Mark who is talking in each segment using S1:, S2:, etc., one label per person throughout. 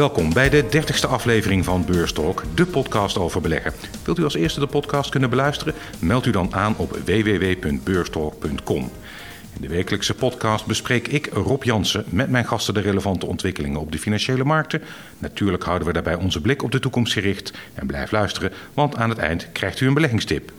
S1: Welkom bij de 30ste aflevering van Beurstalk, de podcast over beleggen. Wilt u als eerste de podcast kunnen beluisteren? Meld u dan aan op www.beurstalk.com. In de wekelijkse podcast bespreek ik, Rob Jansen, met mijn gasten de relevante ontwikkelingen op de financiële markten. Natuurlijk houden we daarbij onze blik op de toekomst gericht. En blijf luisteren, want aan het eind krijgt u een beleggingstip.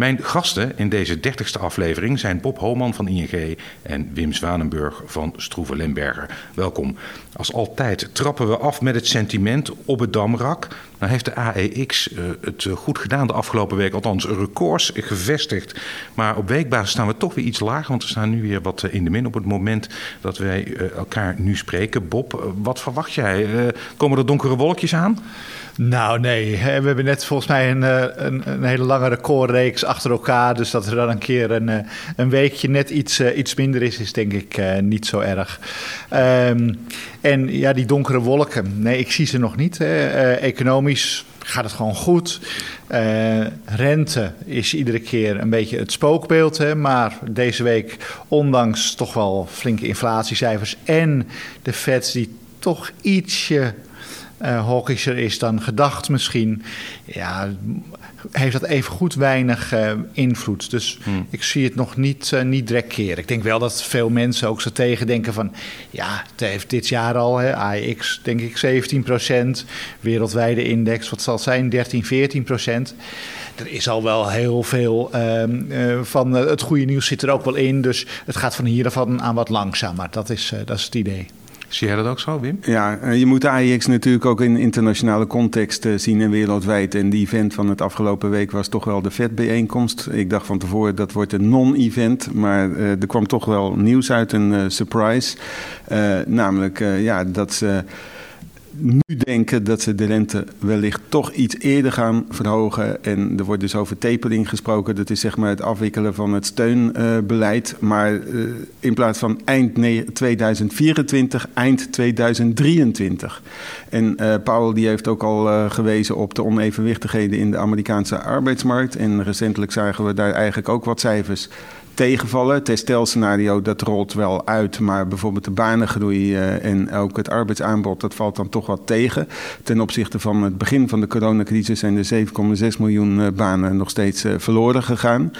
S1: Mijn gasten in deze 30ste aflevering zijn Bob Homan van ING en Wim Zwanenburg van Stroeven Lemberger. Welkom. Als altijd trappen we af met het sentiment op het damrak. Nou heeft de AEX uh, het eh, goed gedaan de afgelopen week, althans records gevestigd. Maar op weekbasis staan we toch weer iets lager, want we staan nu weer wat eh, in de min op het moment dat wij elkaar nu spreken. Bob, wat verwacht jij? komen er donkere wolkjes aan?
S2: Nou, nee. We hebben net volgens mij een, een, een, hele lange recordreeks achter elkaar. Dus dat er dan een keer een, een weekje net iets, iets minder is, is denk ik niet zo erg. Um, en ja, die donkere wolken, nee, ik zie ze nog niet. Uh, economisch gaat het gewoon goed. Uh, rente is iedere keer een beetje het spookbeeld. Hè, maar deze week, ondanks toch wel flinke inflatiecijfers en de Fed die toch ietsje uh, hawkischer is dan gedacht misschien. Ja, heeft dat even goed weinig uh, invloed. Dus hmm. ik zie het nog niet, uh, niet direct keren. Ik denk wel dat veel mensen ook zo tegendenken van... ja, het heeft dit jaar al, hè, AX denk ik 17 procent. Wereldwijde index, wat zal het zijn, 13, 14 procent. Er is al wel heel veel uh, van het goede nieuws zit er ook wel in. Dus het gaat van hier af aan wat langzamer. Dat is, dat is het idee.
S1: Zie jij dat ook zo, Wim?
S3: Ja, eh, je moet AIX natuurlijk ook in internationale context eh, zien en wereldwijd. En die event van het afgelopen week was toch wel de VET-bijeenkomst. Ik dacht van tevoren dat wordt een non-event, maar uh, er kwam toch wel nieuws uit, een surprise. Namelijk ja, dat ze nu denken dat ze de rente wellicht toch iets eerder gaan verhogen. En er wordt dus over tapering gesproken. Dat is zeg maar het afwikkelen van het steunbeleid. Maar uh, in plaats van eind 2024, eind 2023. En uh, Powell die heeft ook al gewezen op de onevenwichtigheden in de Amerikaanse arbeidsmarkt. En recentelijk zagen we daar eigenlijk ook wat cijfers tegenvallen. Het herstelscenario dat rolt wel uit, maar bijvoorbeeld de banengroei uh, en ook het arbeidsaanbod, dat valt dan toch wat tegen. Ten opzichte van het begin van de coronacrisis zijn er 7,6 miljoen uh, banen nog steeds uh, verloren gegaan.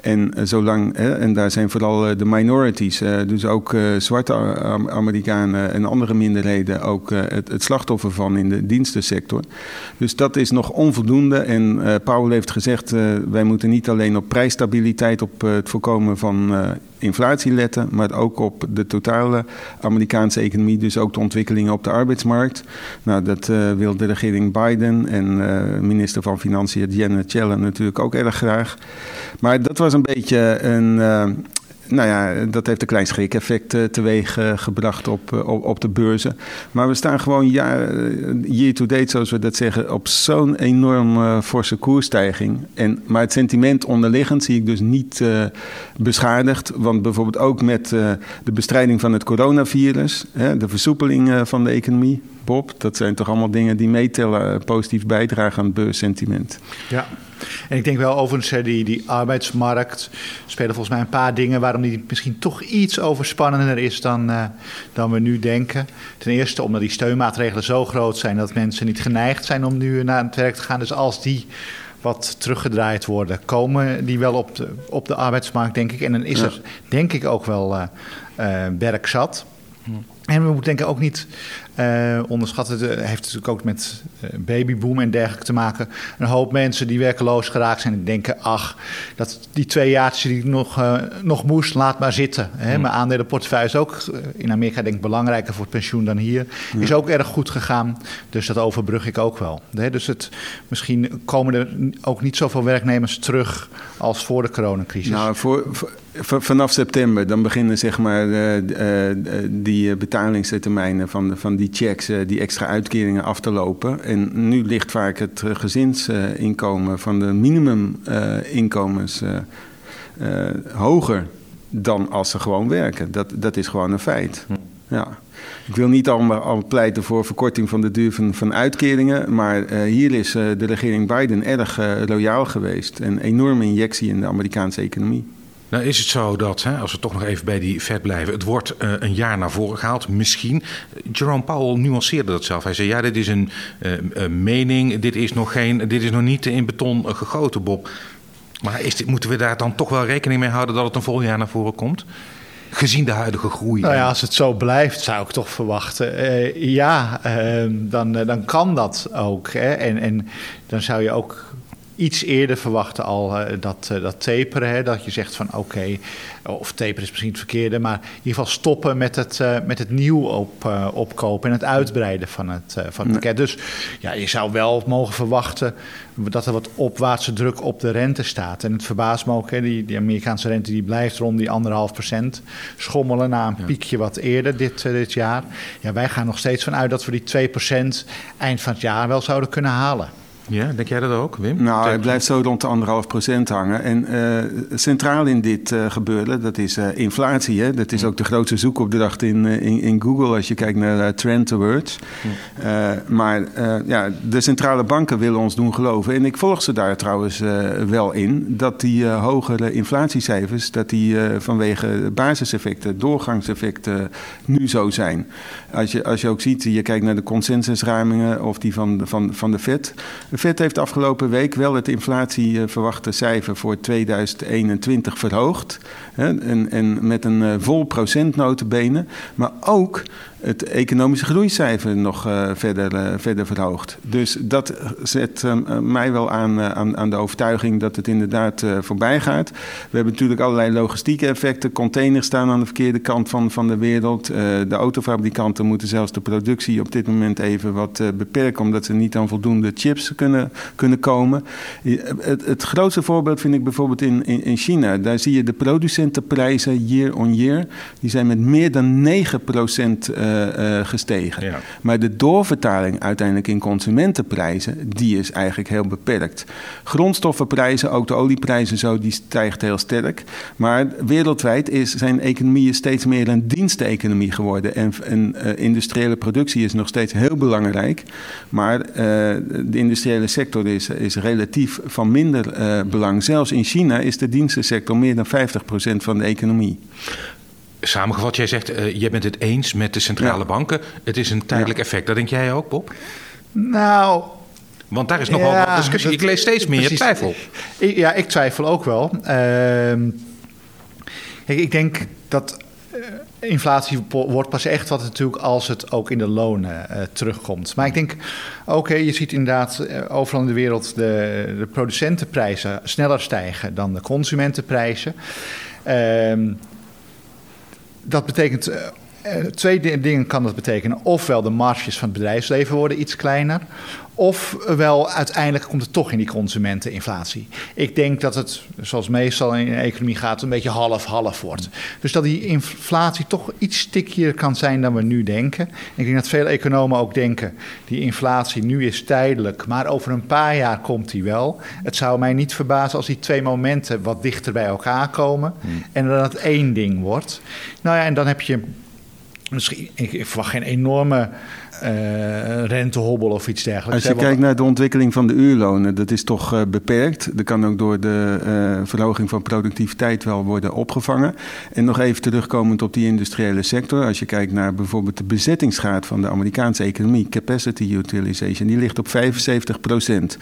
S3: En zolang, en daar zijn vooral de minorities, dus ook zwarte Amerikanen en andere minderheden, ook het, het, slachtoffer van in de dienstensector. Dus dat is nog onvoldoende. En Paul heeft gezegd, wij moeten niet alleen op prijsstabiliteit, op het voorkomen van uh, inflatie letten, maar ook op de totale Amerikaanse economie, dus ook de ontwikkelingen op de arbeidsmarkt. Nou, dat uh, wil de regering Biden en uh, minister van Financiën Janet Yellen natuurlijk ook erg graag. Maar dat was een beetje een, nou ja, dat heeft een klein schrik-effect uh, teweeg uh, gebracht op, uh, op, op, de beurzen. Maar we staan gewoon year-to-date, zoals we dat zeggen, op zo'n enorm forse koersstijging. En, maar het sentiment onderliggend zie ik dus niet beschadigd. Want bijvoorbeeld ook met de bestrijding van het coronavirus, hè, de versoepeling van de economie, Bob, dat zijn toch allemaal dingen die meetellen, positief bijdragen aan het beurssentiment.
S2: Ja, en ik denk wel overigens, die, die arbeidsmarkt spelen volgens mij een paar dingen waarom die misschien toch iets overspannender is dan, uh, dan we nu denken. Ten eerste omdat die steunmaatregelen zo groot zijn dat mensen niet geneigd zijn om nu naar het werk te gaan. Dus als die wat teruggedraaid worden, komen die wel op de, op de arbeidsmarkt, denk ik. En dan is ja. er denk ik ook wel uh, werk zat. Hm. En we moeten denken ook niet uh, onderschatten. Het heeft natuurlijk ook met uh, babyboom en dergelijke te maken. Een hoop mensen die werkeloos geraakt zijn en denken... ach, dat die twee jaartjes die ik nog, uh, nog moest, laat maar zitten. Hè. Mm. Mijn aandelenportefeuille is ook in Amerika denk ik belangrijker voor het pensioen dan hier. Mm. Is ook erg goed gegaan, dus dat overbrug ik ook wel. Hè. Dus het, misschien komen er ook niet zoveel werknemers terug als voor de coronacrisis.
S3: Nou, voor, voor, vanaf september dan beginnen zeg maar die betalingstermijnen van, de, van die checks, eh, die extra uitkeringen af te lopen. En nu ligt vaak het eh, gezinsinkomen van de minimuminkomens uh, hoger dan als ze gewoon werken. Dat, dat is gewoon een feit. Hm. Ja. Ik wil niet allemaal al pleiten voor verkorting van de duur van, van uitkeringen. Maar uh, hier is uh, de regering Biden erg uh, loyaal geweest. Een enorme injectie in de Amerikaanse economie.
S1: Nou is het zo dat, hè, als we toch nog even bij die vet blijven, het wordt uh, een jaar naar voren gehaald, misschien. Jerome Powell nuanceerde dat zelf. Hij zei, ja, dit is een uh, mening, dit is nog, geen, dit is nog niet in beton gegoten, Bob. Maar is dit, moeten we daar dan toch wel rekening mee houden dat het een vol jaar naar voren komt? Gezien de huidige groei.
S2: Nou ja, als het zo blijft, zou ik toch verwachten. Uh, ja, uh, dan, dan kan dat ook. Hè? En, en dan zou je ook iets eerder verwachten al uh, dat, uh, dat taperen. Hè, dat je zegt van oké, okay, of taperen is misschien het verkeerde, maar in ieder geval stoppen met het, uh, met het nieuw op, opkopen en het uitbreiden van het, van het pakket. Dus ja, je zou wel mogen verwachten dat er wat opwaartse druk op de rente staat. En het verbaast me ook, hè, die, die Amerikaanse rente die blijft rond die anderhalf procent schommelen na een ja. piekje wat eerder dit, dit jaar. Ja, wij gaan nog steeds vanuit dat we die 2 procent eind van het jaar wel zouden kunnen halen.
S1: Ja, denk jij dat ook, Wim?
S3: Nou, het blijft zo rond de anderhalf procent hangen. En uh, centraal in dit uh, gebeuren, dat is uh, inflatie. Hè? Dat is ook de grootste zoekopdracht in, in, in Google als je kijkt naar Trend Awards. maar ja, de centrale banken willen ons doen geloven. En ik volg ze daar trouwens wel in. Dat die hogere inflatiecijfers, dat die vanwege basiseffecten, doorgangseffecten nu zo zijn. Als je, als je ook ziet, je kijkt naar de consensusruimingen of die van, van, van de FED. De FED heeft afgelopen week wel het inflatieverwachte cijfer voor 2021 verhoogd. Hè, en, en met een vol procent notenbenen. Maar ook het economische groeicijfer nog uh, verder, uh, verder verhoogd. Dus dat zet uh, mij wel aan, aan, aan, de overtuiging dat het inderdaad voorbij gaat. We hebben natuurlijk allerlei logistieke effecten. Containers staan aan de verkeerde kant van, van de wereld. de autofabrikanten moeten zelfs de productie op dit moment even wat beperken, omdat ze niet aan voldoende chips kunnen, kunnen komen. Het, het grootste voorbeeld vind ik bijvoorbeeld in, in, in China. Daar zie je de producentenprijzen year on year. Die zijn met meer dan 9 procent gestegen. Ja. Maar de doorvertaling uiteindelijk in consumentenprijzen, die is eigenlijk heel beperkt. Grondstoffenprijzen, ook de olieprijzen zo, die stijgt heel sterk. Maar wereldwijd is, zijn economieën steeds meer een diensteconomie geworden. En, en uh, industriële productie is nog steeds heel belangrijk. Maar de industriële sector is, is relatief van minder belang. Zelfs in China is de dienstensector meer dan 50% van de economie.
S1: Samengevat, jij zegt, uh, jij bent het eens met de centrale ja. banken. Het is een tijdelijk ja. effect. Dat denk jij ook, Bob?
S2: Nou...
S1: Want daar is nogal ja, wat discussie. Dat, ik lees steeds meer precies. twijfel.
S2: Ik, ja, ik twijfel ook wel. Uh, ik, ik denk dat uh, inflatie wordt pas echt wat natuurlijk als het ook in de lonen uh, terugkomt. Maar ik denk, oké, okay, je ziet inderdaad overal in de wereld de, de producentenprijzen sneller stijgen dan de consumentenprijzen. Uh, dat betekent. Uh, twee dingen kan dat betekenen. Ofwel de marges van het bedrijfsleven worden iets kleiner. Ofwel uiteindelijk komt het toch in die consumenteninflatie. Ik denk dat het, zoals meestal in de economie gaat, een beetje half-half wordt. Dus dat die inflatie toch iets stickier kan zijn dan we nu denken. Ik denk dat veel economen ook denken, die inflatie nu is tijdelijk, maar over een paar jaar komt die wel. Het zou mij niet verbazen als die twee momenten wat dichter bij elkaar komen hmm. en dat het één ding wordt. Nou ja, en dan heb je misschien, ik verwacht geen enorme rentehobbel of iets dergelijks.
S3: Als je kijkt naar de ontwikkeling van de uurlonen, dat is toch uh, beperkt. Dat kan ook door de uh, verhoging van productiviteit wel worden opgevangen. En nog even terugkomend op die industriële sector. Als je kijkt naar bijvoorbeeld de bezettingsgraad van de Amerikaanse economie, capacity utilization, die ligt op 75 procent.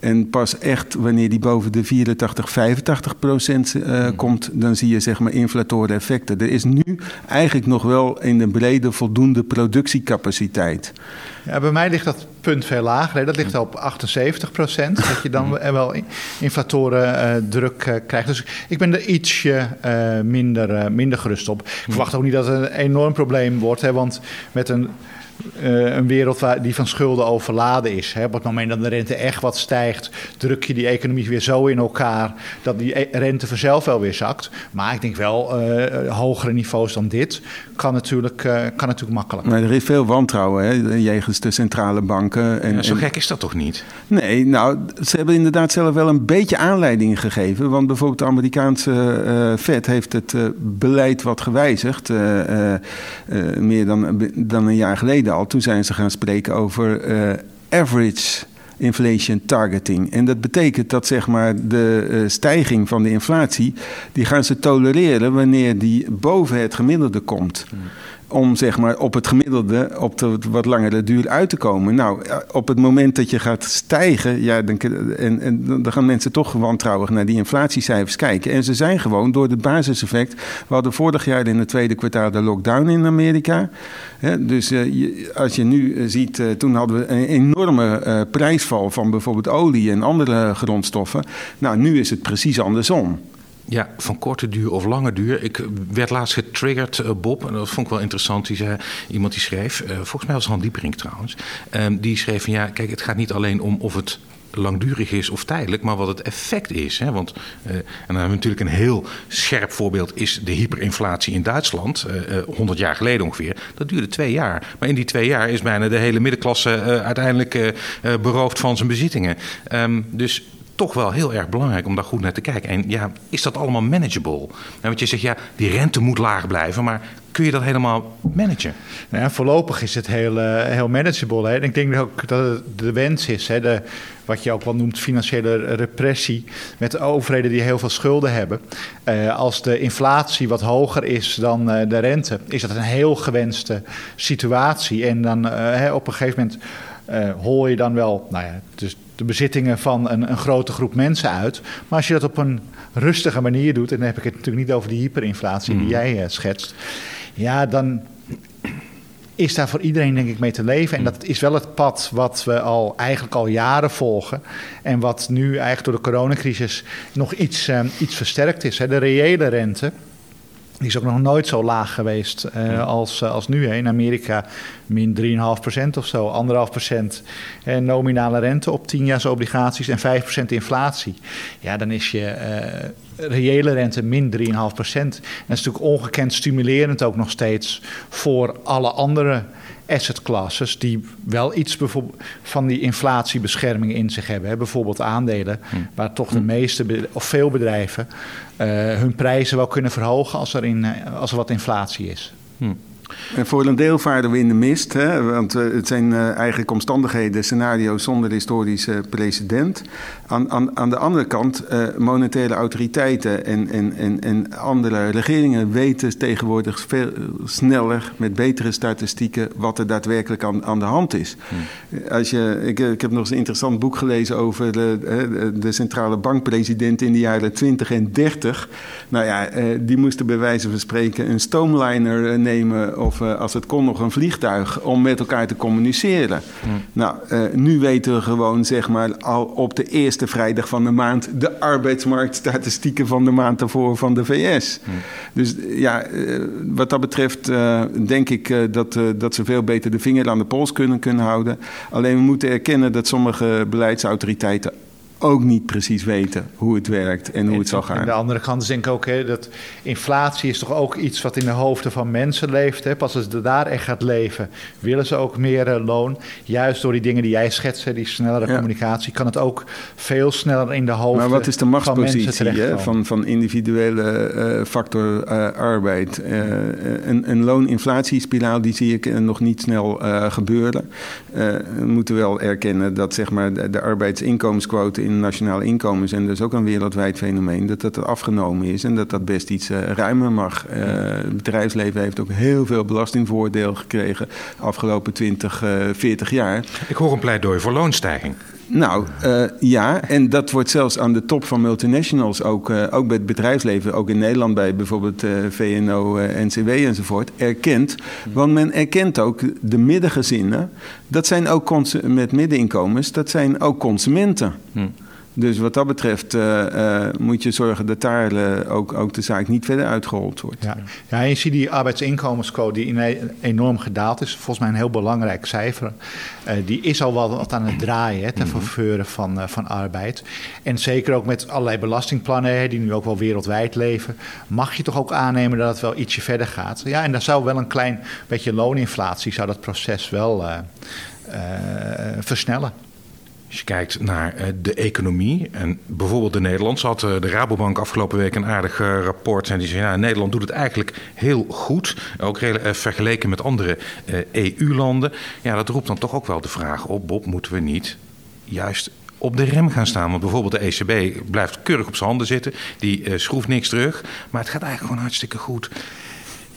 S3: En pas echt wanneer die boven de 84, 85 procent hmm. komt, dan zie je zeg maar inflatoren effecten. Er is nu eigenlijk nog wel in de brede voldoende productiecapaciteit.
S2: Ja, bij mij ligt dat punt veel lager. Dat ligt op 78 procent. Dat je dan wel inflatoren uh, druk uh, krijgt. Dus ik ben er ietsje uh, minder, minder gerust op. Ik verwacht ook niet dat het een enorm probleem wordt. Hè, want met een uh, een wereld waar, die van schulden overladen is. Hè. Op het moment dat de rente echt wat stijgt, druk je die economie weer zo in elkaar dat die rente vanzelf wel weer zakt. Maar ik denk wel, uh, hogere niveaus dan dit kan natuurlijk, uh, kan natuurlijk makkelijk.
S3: Maar er is veel wantrouwen hè, jegens de centrale banken.
S1: En, ja, zo gek is dat toch niet?
S3: Nee, nou, ze hebben inderdaad zelf wel een beetje aanleiding gegeven. Want bijvoorbeeld de Amerikaanse Fed heeft het beleid wat gewijzigd, meer dan, dan een jaar geleden Toen zijn ze gaan spreken over uh, average inflation targeting. En dat betekent dat zeg maar, de stijging van de inflatie, die gaan ze tolereren wanneer die boven het gemiddelde komt. Hmm om zeg maar, op het gemiddelde op de wat langere duur uit te komen. Nou, op het moment dat je gaat stijgen, ja, dan, en, en, dan gaan mensen toch wantrouwig naar die inflatiecijfers kijken. En ze zijn gewoon door het basiseffect. We hadden vorig jaar in het tweede kwartaal de lockdown in Amerika. dus uh, als je nu uh, ziet, toen hadden we een enorme prijsval van bijvoorbeeld olie en andere grondstoffen. Nou, nu is het precies andersom.
S1: Ja, van korte duur of lange duur. Ik werd laatst getriggerd, uh, Bob, en dat vond ik wel interessant. Die zei, iemand die schreef, uh, volgens mij was Han Diepering trouwens, um, die schreef van ja, kijk, het gaat niet alleen om of het langdurig is of tijdelijk, maar wat het effect is. Hè? Want, uh, en dan hebben we natuurlijk een heel scherp voorbeeld, is de hyperinflatie in Duitsland, uh, 100 jaar geleden ongeveer. Dat duurde twee jaar. Maar in die twee jaar is bijna de hele middenklasse uiteindelijk beroofd van zijn bezittingen. Um, dus toch wel heel erg belangrijk om daar goed naar te kijken. En ja, is dat allemaal manageable? want je zegt ja, die rente moet laag blijven, maar kun je dat helemaal managen?
S2: Nou ja, voorlopig is het heel, uh, heel manageable. Hè. En ik denk ook dat het de wens is, hè, wat je ook wel noemt financiële repressie, met overheden die heel veel schulden hebben. Uh, als de inflatie wat hoger is dan uh, de rente, is dat een heel gewenste situatie. En dan op een gegeven moment hoor je dan wel, nou ja, dus de bezittingen van een, een, grote groep mensen uit. Maar als je dat op een rustige manier doet, en dan heb ik het natuurlijk niet over die hyperinflatie die mm. jij uh, schetst, ja, dan is daar voor iedereen denk ik mee te leven. En mm. dat is wel het pad wat we al eigenlijk al jaren volgen. En wat nu eigenlijk door de coronacrisis nog iets, uh, iets versterkt is. Hè. De reële rente die is ook nog nooit zo laag geweest uh, als, uh, als nu. Hè. In Amerika min 3,5% of zo, 1,5% uh, nominale rente op 10 obligaties en 5% inflatie. Ja, dan is je uh, reële rente min 3,5%. En dat is natuurlijk ongekend stimulerend ook nog steeds voor alle andere asset classes die wel iets van die inflatiebescherming in zich hebben. Hè. Bijvoorbeeld aandelen, hm. waar toch de hm. meeste of veel bedrijven uh, hun prijzen wel kunnen verhogen als er, in, uh, als er wat inflatie is.
S3: Hm. En voor een deel varen we in de mist, hè? want uh, het zijn uh, eigenlijk omstandigheden, scenario's zonder historische precedent. Aan, aan, aan de andere kant, uh, monetaire autoriteiten en, en, en, en andere regeringen weten tegenwoordig veel sneller, met betere statistieken, wat er daadwerkelijk aan, aan de hand is. Hmm. Als je, ik, ik heb nog eens een interessant boek gelezen over de, de centrale bankpresident in de jaren 20 en 30. Nou ja, die moesten bij wijze van spreken een stoomliner nemen of uh, als het kon nog een vliegtuig om met elkaar te communiceren. Nou, uh, nu weten we gewoon zeg maar al op de eerste vrijdag van de maand de arbeidsmarktstatistieken van de maand ervoor van de VS. Dus ja, uh, wat dat betreft denk ik dat, dat ze veel beter de vinger aan de pols kunnen, kunnen houden. Alleen we moeten erkennen dat sommige beleidsautoriteiten ook niet precies weten hoe het werkt en hoe het zal gaan.
S2: Aan de andere kant denk ik ook hè, dat inflatie is toch ook iets wat in de hoofden van mensen leeft. Hè. Pas als ze daar echt gaat leven, willen ze ook meer uh, loon. Juist door die dingen die jij schetst, die snellere communicatie, kan het ook veel sneller in de hoofden
S3: Maar wat is de machtspositie van, van, van individuele uh, factor uh, arbeid? een, een looninflatiespiraal die zie ik nog niet snel gebeuren. we moeten wel erkennen dat zeg maar, de, de arbeidsinkomensquote in nationale inkomens, en dat is ook een wereldwijd fenomeen, dat dat afgenomen is en dat dat best iets uh, ruimer mag. Uh, het bedrijfsleven heeft ook heel veel belastingvoordeel gekregen afgelopen 20, uh, 40 jaar.
S1: Ik hoor een pleidooi voor loonstijging.
S3: Nou, uh, ja, en dat wordt zelfs aan de top van multinationals, ook, uh, ook bij het bedrijfsleven, ook in Nederland bij bijvoorbeeld uh, VNO, NCW enzovoort, erkend. Want men erkent ook de middengezinnen, dat zijn ook met middeninkomens, dat zijn ook consumenten. Hm. Dus wat dat betreft uh, uh, moet je zorgen dat daar uh, ook, ook de zaak niet verder uitgerold wordt.
S2: Ja, ja en je ziet die arbeidsinkomenscode die enorm gedaald is. Volgens mij een heel belangrijk cijfer. die is al wel wat aan het draaien hè, ten mm van, van arbeid. En zeker ook met allerlei belastingplannen die nu ook wel wereldwijd leven. Mag je toch ook aannemen dat het wel ietsje verder gaat. Ja, en dan zou wel een klein beetje looninflatie zou dat proces wel versnellen.
S1: Als je kijkt naar eh, de economie en bijvoorbeeld de Nederlandse had eh, de Rabobank afgelopen week een aardig eh, rapport en die zei ja, Nederland doet het eigenlijk heel goed, ook vergeleken met andere EU-landen. Ja, dat roept dan toch ook wel de vraag op, Bob, moeten we niet juist op de rem gaan staan. Want bijvoorbeeld de ECB blijft keurig op zijn handen zitten. Die schroeft niks terug. Maar het gaat eigenlijk gewoon hartstikke goed.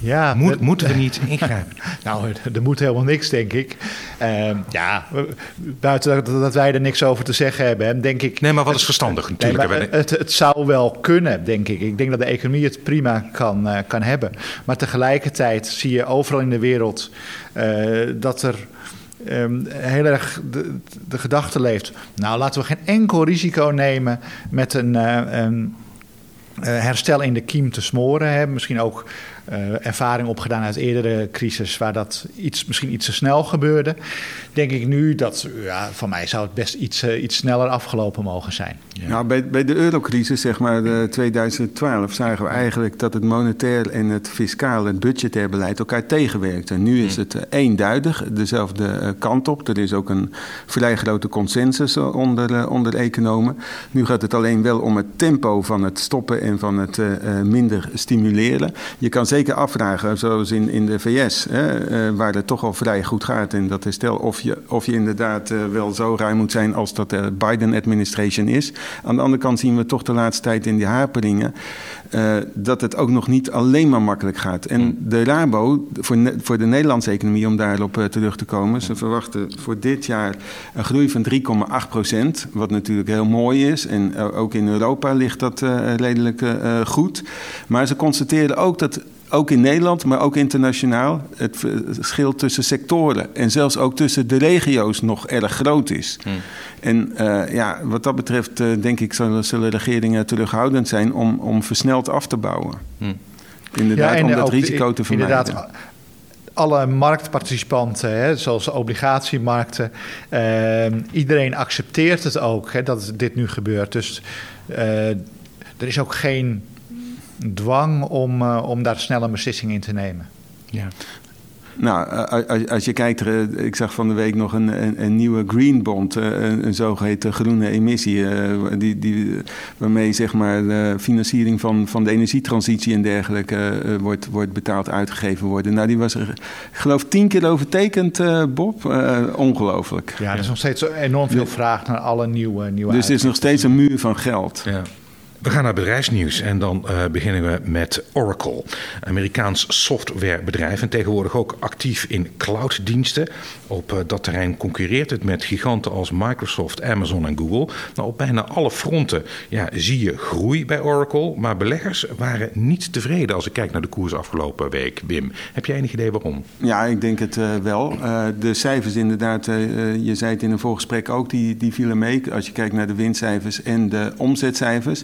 S1: Ja, Moet, moeten we niet ingrijpen?
S2: nou, er moet helemaal niks, denk ik. Uh, ja, buiten dat, wij er niks over te zeggen hebben, denk ik.
S1: Nee, maar wat is verstandig natuurlijk?
S2: Nee, het, het, zou wel kunnen, denk ik. Ik denk dat de economie het prima kan, uh, kan hebben. Maar tegelijkertijd zie je overal in de wereld uh, dat er. Um, heel erg de, de, gedachte leeft. Nou, laten we geen enkel risico nemen met een, een herstel in de kiem te smoren. Hè. Misschien ook uh, ervaring opgedaan uit eerdere crisis waar dat iets, misschien iets te snel gebeurde. Denk ik nu dat, ja, van mij zou het best iets, uh, iets sneller afgelopen mogen zijn.
S3: Ja. Nou, bij, bij de eurocrisis, zeg maar, de 2012, zagen we eigenlijk dat het monetair en het fiscaal, het budgetair beleid elkaar tegenwerkten. Nu is het uh, eenduidig, dezelfde kant op. Er is ook een vrij grote consensus onder, onder economen. Nu gaat het alleen wel om het tempo van het stoppen en van het minder stimuleren. Je kan zeker afvragen, zoals in, in de VS, hè, uh, waar het toch al vrij goed gaat. En dat is stel of je, of je inderdaad uh, wel zo ruim moet zijn als dat de Biden-administration is. Aan de andere kant zien we toch de laatste tijd in die haperingen uh, dat het ook nog niet alleen maar makkelijk gaat. En hmm. de Rabo, voor, voor de Nederlandse economie, om daarop terug te komen, ze verwachten voor dit jaar een groei van 3,8 procent. Wat natuurlijk heel mooi is. En ook in Europa ligt dat redelijk goed. Maar ze constateren ook dat ook in Nederland, maar ook internationaal, het verschil tussen sectoren en zelfs ook tussen de regio's nog erg groot is. Hmm. En uh, ja, wat dat betreft, uh, denk ik, zullen, zullen, regeringen terughoudend zijn om, om versneld af te bouwen. Hmm. Inderdaad, ja, om dat risico te vermijden. Inderdaad,
S2: alle marktparticipanten, hè, zoals obligatiemarkten, iedereen accepteert het ook hè, dat dit nu gebeurt. Dus er is ook geen dwang om, uh, om daar snelle een beslissing in te nemen.
S3: Ja. Nou, als je kijkt, ik zag van de week nog een, een, een nieuwe Green Bond, eh, een, een zogeheten groene emissie, uh, die, die, waarmee zeg maar de financiering van, van de energietransitie en dergelijke uh, wordt, wordt betaald, uitgegeven worden. Nou, die was er, ik geloof, tien keer overtekend, Bob. ongelooflijk.
S2: Ja, er is nog steeds enorm veel vraag naar alle nieuwe, nieuwe
S3: Dus er is nog steeds een muur van geld.
S1: Ja. We gaan naar bedrijfsnieuws en dan uh, beginnen we met Oracle. Amerikaans softwarebedrijf en tegenwoordig ook actief in clouddiensten. Op uh, dat terrein concurreert het met giganten als Microsoft, Amazon en Google. Nou, op bijna alle fronten ja, zie je groei bij Oracle, maar beleggers waren niet tevreden als ik kijk naar de koers afgelopen week. Wim, heb jij enig idee waarom?
S3: Ja, ik denk het uh, wel. de cijfers inderdaad, je zei het in een voorgesprek ook, die, die vielen mee. Als je kijkt naar de winstcijfers en de omzetcijfers.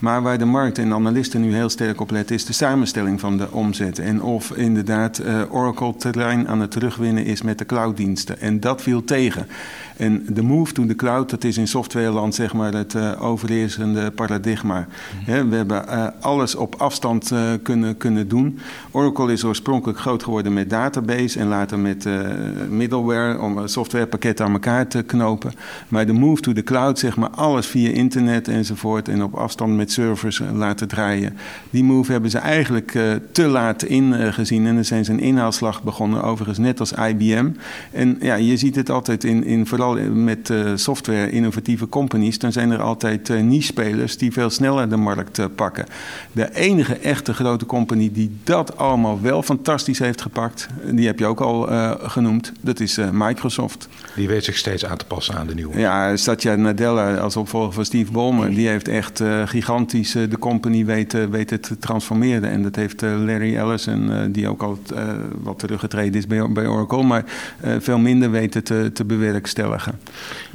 S3: Maar waar de markt en analisten nu heel sterk op letten, is de samenstelling van de omzet. En of inderdaad uh, Oracle terrein aan het terugwinnen is met de clouddiensten. En dat viel tegen. En de move to the cloud, dat is in softwareland zeg maar het uh, overheersende paradigma. Mhm. we hebben uh, alles op afstand uh, kunnen, kunnen doen. Oracle is oorspronkelijk groot geworden met database en later met middleware om softwarepakketten aan elkaar te knopen. Maar de move to the cloud, zeg maar alles via internet enzovoort en op afstand met servers laten draaien. Die move hebben ze eigenlijk te laat ingezien en dan zijn ze een inhaalslag begonnen, overigens net als IBM. En ja, je ziet het altijd in, in vooral met uh, software innovatieve companies, dan zijn er altijd uh, niche-spelers die veel sneller de markt pakken. De enige echte grote company die dat allemaal wel fantastisch heeft gepakt, die heb je ook al genoemd, dat is Microsoft.
S1: Die weet zich steeds aan te passen aan de nieuwe.
S3: Ja, Satya Nadella als opvolger van Steve Ballmer, die heeft echt gigantisch de company weten, weten te transformeren. En dat heeft Larry Ellison, die ook al wat teruggetreden is bij, bij Oracle, maar veel minder weten te, te bewerkstelligen.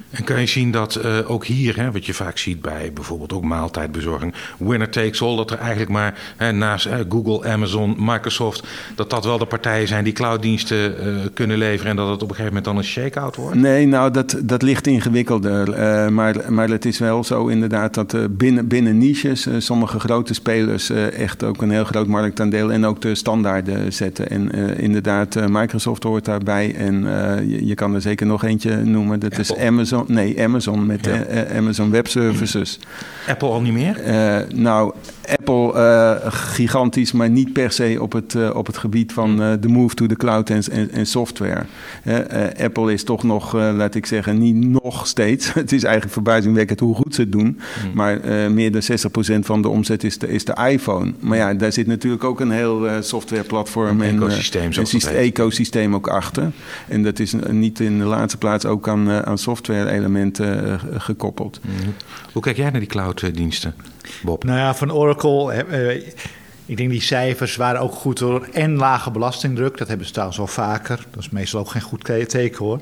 S1: En kan je zien dat uh, ook hier, hè, wat je vaak ziet bij bijvoorbeeld ook maaltijdbezorging, winner takes all, dat er eigenlijk maar hè, naast hè, Google, Amazon, Microsoft, dat dat wel de partijen zijn die clouddiensten uh, kunnen leveren en dat het op een gegeven moment dan een shake-out wordt?
S3: Nee, nou dat, dat ligt ingewikkelder. Uh, maar, maar het is wel zo inderdaad dat binnen, binnen kleine niches. sommige grote spelers echt ook een heel groot marktaandeel en ook de standaarden zetten. En inderdaad, Microsoft hoort daarbij. En je, je, kan er zeker nog eentje noemen. Dat is Amazon. Nee, Amazon met Amazon Web Services.
S1: Apple al niet meer?
S3: nou, Apple uh, gigantisch, maar niet per se op het, uh, op het gebied van uh, de move to the cloud en, en, en software. Apple is toch nog, laat ik zeggen, niet nog steeds. het is eigenlijk verbazingwekkend hoe goed ze het doen. Mm. Maar meer dan 60% van de omzet is de, is de iPhone. Maar ja, daar zit natuurlijk ook een heel softwareplatform
S1: en ecosysteem,
S3: een ecosysteem ook achter. En dat is niet in de laatste plaats ook aan, aan software-elementen gekoppeld. Mm.
S1: Hoe kijk jij naar die cloud-diensten? Bob?
S2: Nou ja, van Oracle. Uh, ik denk die cijfers waren ook goed door en lage belastingdruk. Dat hebben ze trouwens wel vaker. Dat is meestal ook geen goed teken hoor.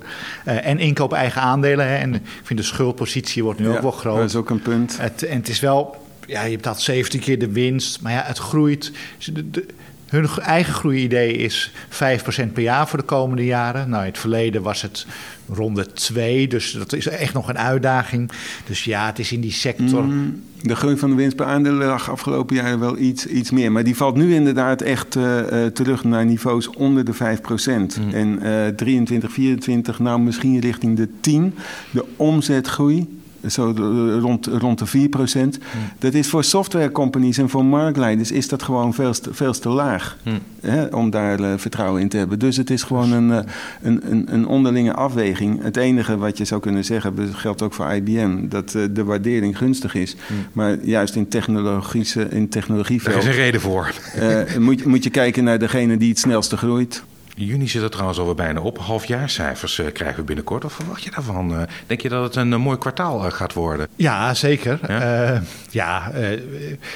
S2: Uh, en inkoop eigen aandelen. Hè. En ik vind de schuldpositie wordt nu ook wel groot.
S3: Dat is ook een punt.
S2: Het, en het is wel, ja, je hebt dat 17 keer de winst. Maar ja, het groeit. De, hun eigen groeidee is 5% per jaar voor de komende jaren. Nou, in het verleden was het ronde 2, dus dat is echt nog een uitdaging. Dus ja, het is in die sector. Mm,
S3: de groei van de winst per aandeel lag afgelopen jaar wel iets, iets meer. Maar die valt nu inderdaad echt uh, terug naar niveaus onder de 5%. Mm. En uh, 23, 24, nou misschien richting de 10. De omzetgroei zo rond, rond de 4 procent. Hmm. Dat is voor software companies en voor marktleiders is dat gewoon veel te, veel te laag hmm. hè, om daar uh, vertrouwen in te hebben. Dus het is gewoon een, uh, een, een, een, onderlinge afweging. Het enige wat je zou kunnen zeggen, dat geldt ook voor IBM, dat uh, de waardering gunstig is. Hmm. Maar juist in, technologische, in technologieveld...
S1: Daar is een reden voor.
S3: moet, moet je kijken naar degene die het snelste groeit.
S1: Juni zit er trouwens alweer bijna op. Halfjaarcijfers uh, krijgen we binnenkort. Wat verwacht je daarvan? Uh, denk je dat het een uh, mooi kwartaal gaat worden?
S2: Ja, zeker. Ja, ja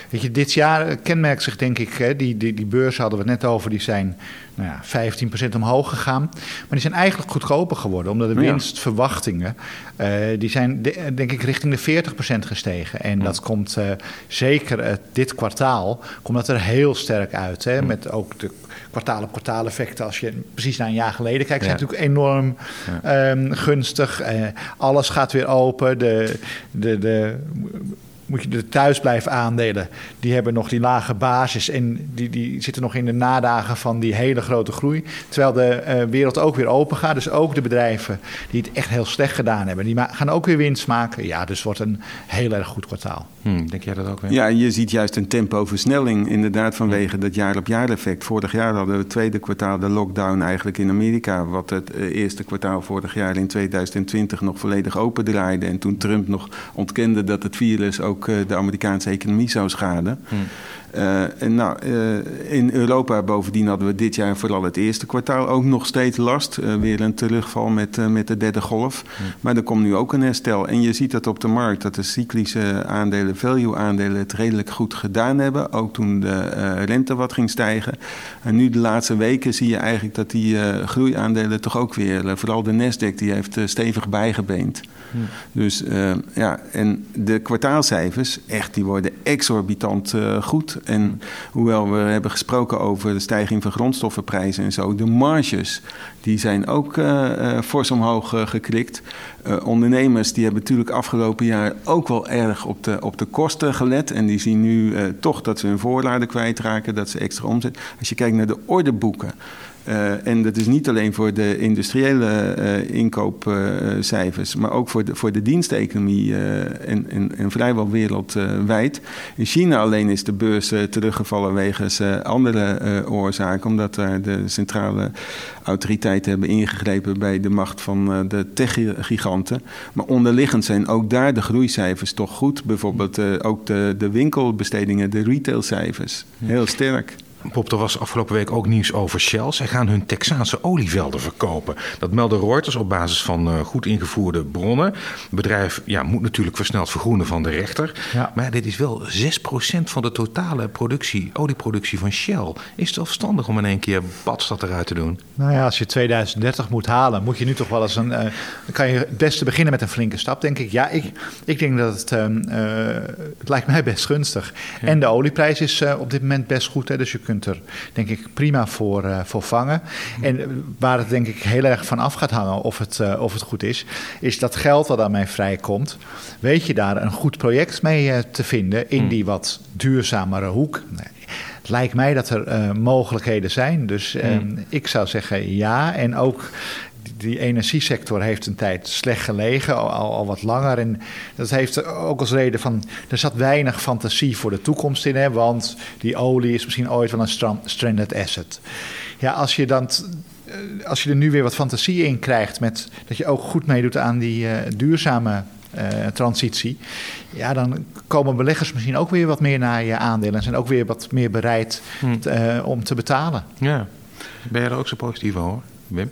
S2: weet je, dit jaar kenmerkt zich denk ik... Hè, die, die, die beurs hadden we het net over, die zijn nou ja, 15% omhoog gegaan. Maar die zijn eigenlijk goedkoper geworden, omdat de winstverwachtingen, uh, die zijn denk ik richting de 40% gestegen. En dat komt zeker dit kwartaal, komt dat er heel sterk uit. Hè, met ook de kwartaal op kwartaal effecten. Als je precies naar een jaar geleden kijkt, zijn natuurlijk enorm ehm, gunstig. Uh, alles gaat weer open. De, de, de moet je de thuisblijf aandelen. Die hebben nog die lage basis en die, die zitten nog in de nadagen van die hele grote groei. Terwijl de uh, wereld ook weer open gaat. Dus ook de bedrijven die het echt heel slecht gedaan hebben, die gaan ook weer winst maken. Ja, dus wordt een heel erg goed kwartaal.
S1: Hmm, denk jij dat ook weer?
S3: Ja, je ziet juist een tempoversnelling inderdaad vanwege dat jaar-op-jaar effect. Vorig jaar hadden we het tweede kwartaal de lockdown eigenlijk in Amerika. Wat het uh, eerste kwartaal vorig jaar in 2020 nog volledig open draaide. En toen Trump nog ontkende dat het virus ook ook eh, de Amerikaanse economie zou schaden. Hmm. Uh, en nou, uh, in Europa bovendien hadden we dit jaar vooral het eerste kwartaal ook nog steeds last. Uh, weer een terugval met, met de derde golf. Maar er komt nu ook een herstel. En je ziet dat op de markt, dat de cyclische aandelen, value-aandelen, het redelijk goed gedaan hebben. Ook toen de rente wat ging stijgen. En nu de laatste weken zie je eigenlijk dat die groeiaandelen toch ook weer, vooral de Nasdaq, die heeft stevig bijgebeend. Dus uh, ja, en de kwartaalcijfers, echt, die worden exorbitant uh, goed. En hoewel we hebben gesproken over de stijging van grondstoffenprijzen en zo, de marges, die zijn ook uh, fors omhoog geklikt. ondernemers, die hebben natuurlijk afgelopen jaar ook wel erg op de, op de kosten gelet. En die zien nu toch dat ze hun voorraden kwijtraken, dat ze extra omzet. Als je kijkt naar de orderboeken. Uh, en dat is niet alleen voor de industriële uh, inkoopcijfers, maar ook voor de, voor de diensteconomie en, en, en, vrijwel wereldwijd. In China alleen is de beurs teruggevallen wegens andere oorzaken, omdat daar de centrale autoriteiten hebben ingegrepen bij de macht van de techgiganten. Maar onderliggend zijn ook daar de groeicijfers toch goed. Bijvoorbeeld ook de, de winkelbestedingen, de retailcijfers. Heel sterk.
S1: Bob, er was afgelopen week ook nieuws over Shell. Zij gaan hun Texaanse olievelden verkopen. Dat meldde Reuters op basis van uh, goed ingevoerde bronnen. Het bedrijf ja, moet natuurlijk versneld vergroenen van de rechter. Ja. Maar dit is wel 6% van de totale productie, olieproductie van Shell. Is het verstandig om in één keer badstad eruit te doen?
S2: Nou ja, als je 2030 moet halen, moet je nu toch wel eens een. Uh, kan je het beste beginnen met een flinke stap, denk ik. Ja, ik, ik denk dat het. Uh, het lijkt mij best gunstig. En de olieprijs is op dit moment best goed. Hè, dus je kunt er denk ik prima voor, uh, voor vangen. En waar het denk ik heel erg van af gaat hangen of het, of het goed is, is dat geld dat aan mij vrijkomt. Weet je daar een goed project mee te vinden in hmm. die wat duurzamere hoek? Nee het lijkt mij dat er uh, mogelijkheden zijn. Dus um, ik zou zeggen ja. En ook die energiesector heeft een tijd slecht gelegen, al, al, wat langer. En dat heeft ook als reden van, er zat weinig fantasie voor de toekomst in. Hè, want die olie is misschien ooit wel een stranded asset. Ja, als je dan eh, als je er nu weer wat fantasie in krijgt, met dat je ook goed meedoet aan die uh, duurzame uh, transitie, ja, dan komen beleggers misschien ook weer wat meer naar je aandelen en zijn ook weer wat meer bereid hmm. om te betalen.
S1: Ja, ben je er ook zo positief over, Wim?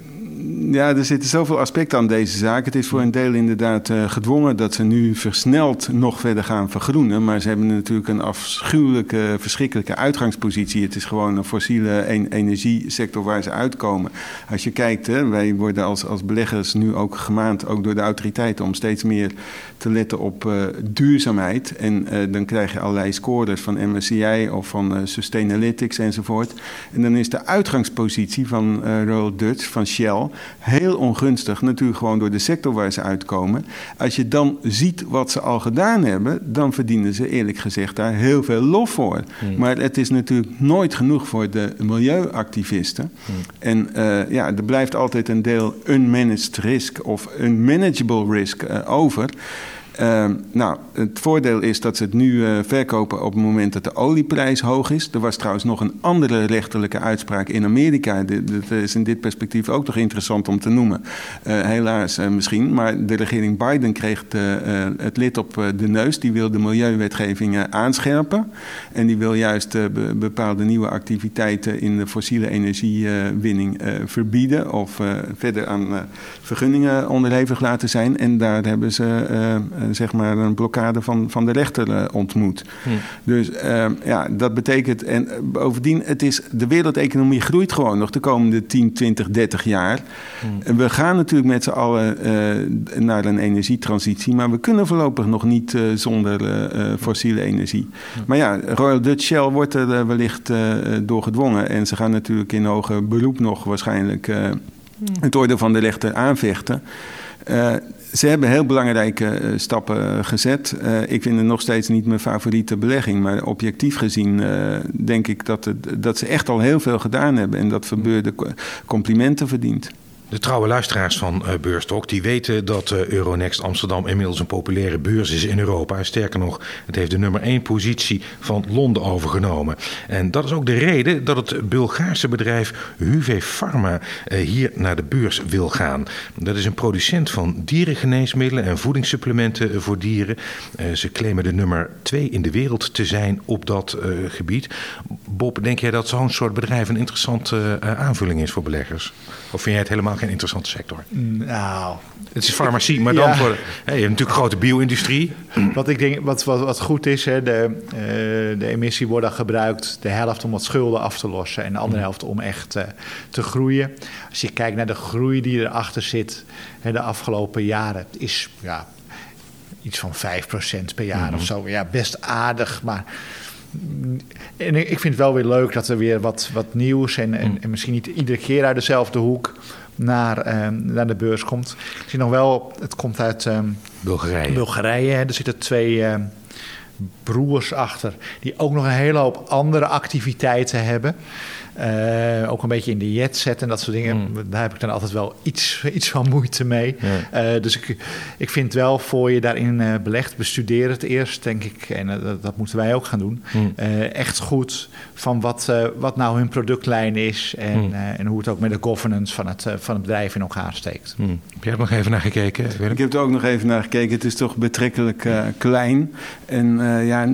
S3: Ja, er zitten zoveel aspecten aan deze zaak. Het is voor een deel inderdaad uh, gedwongen dat ze nu versneld nog verder gaan vergroenen. Maar ze hebben natuurlijk een afschuwelijke, verschrikkelijke uitgangspositie. Het is gewoon een fossiele energiesector waar ze uitkomen. Als je kijkt, hè, wij worden als, als beleggers nu ook gemaand, ook door de autoriteiten, om steeds meer te letten op uh, duurzaamheid. En uh, dan krijg je allerlei scores van MSCI of van Sustainalytics enzovoort. En dan is de uitgangspositie van Royal Dutch, van Shell heel ongunstig, natuurlijk gewoon door de sector waar ze uitkomen. Als je dan ziet wat ze al gedaan hebben, dan verdienen ze eerlijk gezegd daar heel veel lof voor. Hmm. Maar het is natuurlijk nooit genoeg voor de milieuactivisten. Hmm. En uh, ja, er blijft altijd een deel unmanaged risk of unmanageable risk uh, over. Uh, nou, het voordeel is dat ze het nu uh, verkopen op het moment dat de olieprijs hoog is. Er was trouwens nog een andere rechterlijke uitspraak in Amerika. Dat is in dit perspectief ook nog interessant om te noemen. Uh, helaas uh, misschien. Maar de regering Biden kreeg het lid op de neus. Die wil de milieuwetgeving aanscherpen. En die wil juist be bepaalde nieuwe activiteiten in de fossiele energiewinning verbieden. Of verder aan vergunningen onderhevig laten zijn. En daar hebben ze zeg maar een blokkade van, van de rechter uh, ontmoet. Hm. Dus uh, ja, dat betekent, en eh, bovendien, het is, de wereldeconomie groeit gewoon nog de komende 10, 20, 30 jaar. Hm. We gaan natuurlijk met z'n allen naar een energietransitie, maar we kunnen voorlopig nog niet zonder fossiele energie. Hm. Maar ja, Royal Dutch Shell wordt er wellicht door gedwongen en ze gaan natuurlijk in hoger beroep nog waarschijnlijk het oordeel van de rechter aanvechten. Uh, ze hebben heel belangrijke uh, stappen gezet. Uh, ik vind het nog steeds niet mijn favoriete belegging. Maar objectief gezien denk ik dat, het, dat ze echt al heel veel gedaan hebben. En dat Verbeurde complimenten verdient.
S1: De trouwe luisteraars van uh, Beurstalk die weten dat uh, Euronext Amsterdam inmiddels een populaire beurs is in Europa. Sterker nog, het heeft de nummer 1 positie van Londen overgenomen. En dat is ook de reden dat het Bulgaarse bedrijf Huve Pharma uh, hier naar de beurs wil gaan. Dat is een producent van dierengeneesmiddelen en voedingssupplementen voor dieren. ze claimen de nummer 2 in de wereld te zijn op dat gebied. Bob, denk jij dat zo'n soort bedrijf een interessante aanvulling is voor beleggers? Of vind jij het helemaal geen interessante sector?
S2: Nou,
S1: het is farmacie, maar dan voor. Je hebt natuurlijk grote bio-industrie.
S2: Wat ik denk, wat, wat, wat goed is, hè, de, uh, de emissie wordt dan gebruikt, de helft om wat schulden af te lossen en de andere mm. helft om echt uh, te groeien. Als je kijkt naar de groei die erachter zit hè, de afgelopen jaren, is ja, iets van 5% per jaar mm-hmm. of zo. Ja, best aardig, maar en ik vind het wel weer leuk dat er weer wat, wat nieuws en, en, en misschien niet iedere keer uit dezelfde hoek naar, ehm, naar de beurs komt. Ik zie nog wel, het komt uit ehm,
S1: Bulgarije.
S2: Bulgarije. Hè. Er zitten twee ehm, broers achter die ook nog een hele hoop andere activiteiten hebben. Uh, ook een beetje in de jet zetten en dat soort dingen. Mm. Daar heb ik dan altijd wel iets, iets van moeite mee. Uh, dus ik, ik vind wel voor je daarin uh, belegt, bestudeer het eerst, denk ik. En dat, dat, moeten wij ook gaan doen. Mm. echt goed van wat, wat nou hun productlijn is. En, mm. en hoe het ook met de governance van het, van het bedrijf in elkaar steekt.
S1: Mm. Heb jij er nog even naar gekeken?
S3: Ik heb er ook nog even naar gekeken. Het is toch betrekkelijk klein. En ja,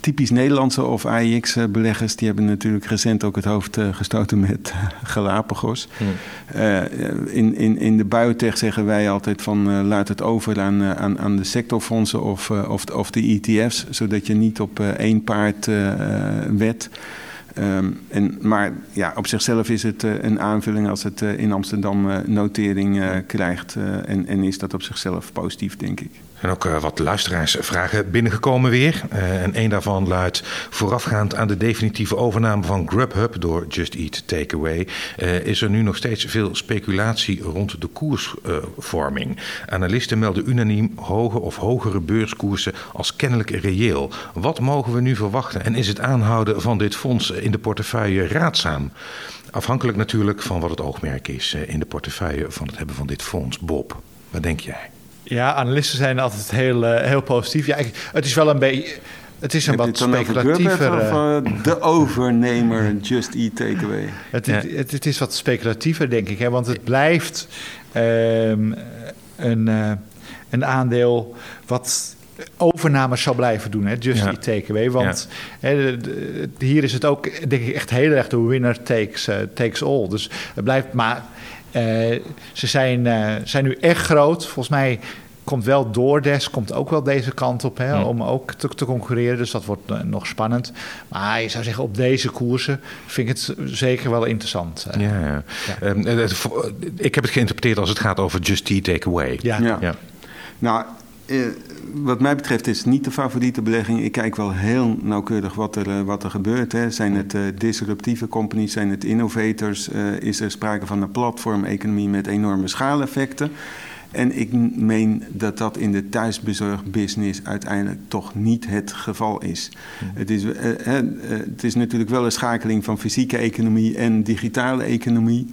S3: typisch Nederlandse of AIX-beleggers, die hebben natuurlijk recent ook het hoofd eh, gestoten met eh, Galapagos. Eh, in, in, in de biotech zeggen wij altijd van laat het over aan, aan, aan de sectorfondsen of, of, of de ETF's, zodat je niet op één paard wet. Um, en, maar ja, op zichzelf is het uh, een aanvulling als het uh, in Amsterdam uh, notering krijgt. en, en is dat op zichzelf positief, denk ik.
S1: En ook uh, wat luisteraarsvragen binnengekomen weer. Uh, en een daarvan luidt: voorafgaand aan de definitieve overname van Grubhub door Just Eat Takeaway, uh, is er nu nog steeds veel speculatie rond de koersvorming. Analisten melden unaniem hoge of hogere beurskoersen als kennelijk reëel. Wat mogen we nu verwachten en is het aanhouden van dit fonds in de portefeuille raadzaam? Afhankelijk natuurlijk van wat het oogmerk is in de portefeuille van het hebben van dit fonds. Bob, wat denk jij?
S2: Ja, analisten zijn altijd heel, uh, heel positief. Ja, ik, het is wel een beetje. Het is een
S3: Heb
S2: wat speculatiever.
S3: Of, uh, de overnemer, Just Eat Takeaway.
S2: Het, ja. het, het, is wat speculatiever, denk ik. Hè, want het blijft um, een, uh, een aandeel wat overnames zal blijven doen, hè, Just ja. Eat Takeaway. Want ja. hè, hier is het ook, denk ik, echt heel erg de winner takes, takes all. Dus het blijft maar ze zijn, uh, zijn nu echt groot. Volgens mij komt wel DoorDash komt ook wel deze kant op hè, ja. om ook te, te, concurreren. Dus dat wordt uh, nog spannend. Maar je zou zeggen, op deze koersen vind ik het zeker wel interessant.
S1: Ja, ja. ja. Um, ik heb het geïnterpreteerd als het gaat over Just Eat Takeaway.
S3: Ja. ja. Nou, uh, wat mij betreft is het niet de favoriete belegging. Ik kijk wel heel nauwkeurig wat er, uh, wat er gebeurt. Hè. Zijn het uh, disruptieve companies, zijn het innovators? is er sprake van een platformeconomie met enorme schaaleffecten? En ik meen dat dat in de thuisbezorgbusiness uiteindelijk toch niet het geval is. Mm. Het, is het is natuurlijk wel een schakeling van fysieke economie en digitale economie.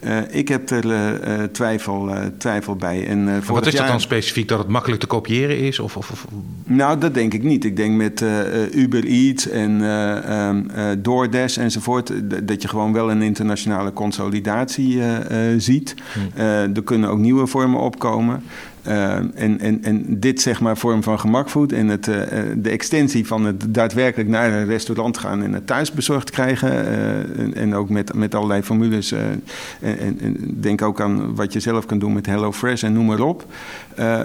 S3: Uh, ik heb er uh, twijfel, uh, twijfel bij. En,
S1: voor wat is dat jaar... dan specifiek? Dat het makkelijk te kopiëren is? Of, of, of...
S3: Nou, dat denk ik niet. Ik denk met Uber Eats en um, DoorDash enzovoort... dat je gewoon wel een internationale consolidatie ziet. Hmm. er kunnen ook nieuwe vormen opkomen. Uh, en, en, en dit zeg maar vorm van gemakvoed en het, uh, de extensie van het daadwerkelijk naar een restaurant gaan en het thuis bezorgd krijgen. Uh, en, en, ook met, met allerlei formules. En, en, denk ook aan wat je zelf kan doen met HelloFresh en noem maar op.